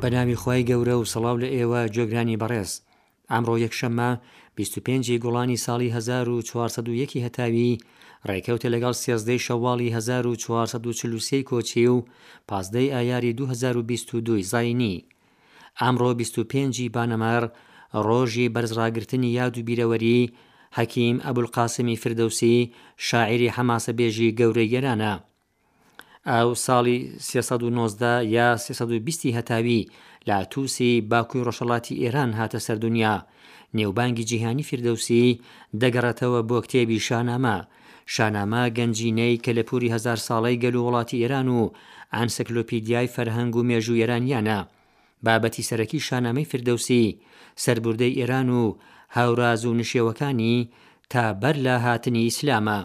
بە ناوی خی گەورە و سەڵاو لە ئێوە جێگرانی بەڕێز ئەمڕۆ یەکشەممە 25 گوڵانی ساڵی 1940 هەتاوی ڕێکەوتە لەگەڵ سێزدەی شەواڵی 1940 کۆچی و پازدەی ئایاری 2022 زینی ئەمڕۆ بیست و پێنج ی بانەمەڕ ڕۆژی بەرز ڕاگرتنی یاد و بیرەوەری، حەکیم ئەبولقاسمی فردەوسی، شاعیری حەماسە بێژی گەورەی ئێرانە. ئەو ساڵی سێ سەد و نۆزدە یا سێ سەد و بیست ی هەتاوی لە تووسی باکووی ڕۆژهەڵاتی ئێران هاتە سەر دونیا. نێوبانگی جیهانی فیردەوسی دەگەڕێتەوە بۆ کتێبی شانامە، شانامە گەنجینەی کەلەپوری هەزار ساڵەی گەل و وڵاتی ئێران و ئەنسکلۆپیدیای فەرهەنگ و مێژووی ئێرانیانە. بابەتی سەرەکی شانامەی فیردەوسی، سەربوردەی ئێران و هاوراز و نشێوەکانی تا بەر لە هاتنی ئیسلامە.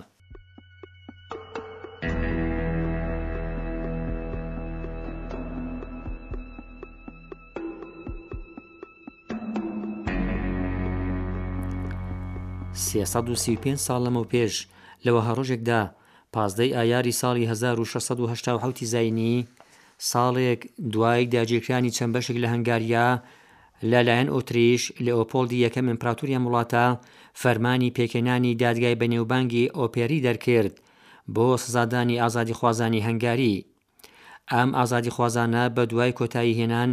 سێسەد و سی و پێنج ساڵ لەمەوپێش لە وەها ڕۆژێکدا، پازدە ی ئایاری ساڵی هەزار و شەش سەد و هەشتا و حەوت ی زاینی، ساڵێک دوای داگیرکرانی چەند بەشێک لە هەنگاریا لە لایەن ئۆتریش، لێئۆپۆڵدی یەکەم ئیمپراتۆری ئەم وڵاتە فەرمانی پێکهێنانی دادگای بەنێوبانگی ئۆپێری دەرکرد بۆ سزادانی ئازادیخوازانی هەنگاری. ئەم ئازادیخوازانە بە دوای کۆتایی هێنان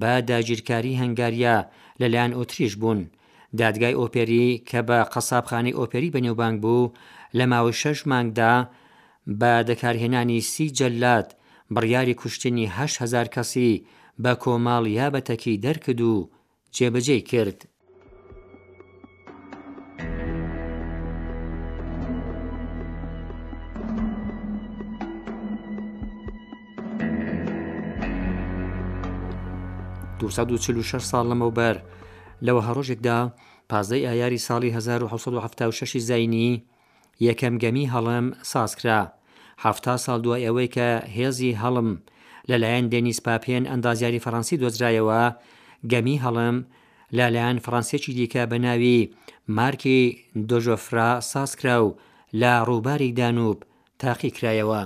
بە داگیرکاری هەنگاریا لەلایەن ئۆتریش بوون. دادگای ئۆپێری کە بە قەسابخانەی ئۆپێری بەنێوبانگ بوو لە ماوەی شەش مانگدا بە دەکارهێنانی سی جەلاد بڕیاری کوشتنی هەشت هەزار کەسی بە کۆمەڵ یا بە تەکی دەرکرد و جێبەجێی کرد. دوو سەد و چل و شەش ساڵ لەمەوبەر لەوە هەڕۆژێکدا پازدەی ئایاری ساڵی 1970 شەشی زینی یەکەم گەمی هەڵم سازکرا. حەفتا ساڵ دوای ئەوەی کە هێزی هەڵم لەلایەن دێنیس پاپێن ئەندازیاری فەڕەنسی دۆزرایەوە، گەمی هەڵم لە لایەن فەڕەنسییەکی دیکە بە ناوی مارکی دۆژۆفرا سازکرا و لە ڕووباری دانوب تاقیکرایەوە.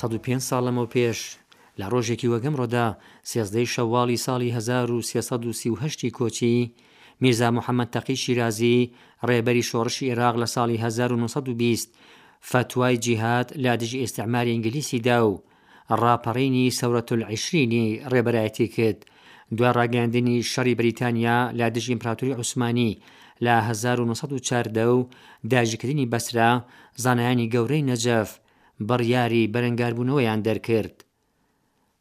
سەد و پێنج ساڵ لەمەوپێش لە ڕۆژێکی وەک ئەمڕۆدا سێزدەی شەوواڵی ساڵی هەزار و سێ سەد و سی و هەشتی کۆچی میرزا محەمەد تەقی شیرازی، ڕێبەری شۆڕشی ئێراق لە ساڵی هەزار و نۆ سەد و بیست فەتوای جیهاد لە دژی ئیستعماری ئینگلیسی دا و ڕاپەڕینی سەورەت العشرینی ڕێبەرایەتی کرد دوای ڕاگەیاندنی شەڕی بریتانیا لە دژی ئیمپراتوری عوسمانی لە هەزار و نۆ سەد و چواردە و داگیرکردنی بەسرە، زانایانی گەورەی نەجەف بڕیاری بەرەنگاربوونەوەیان دەرکرد.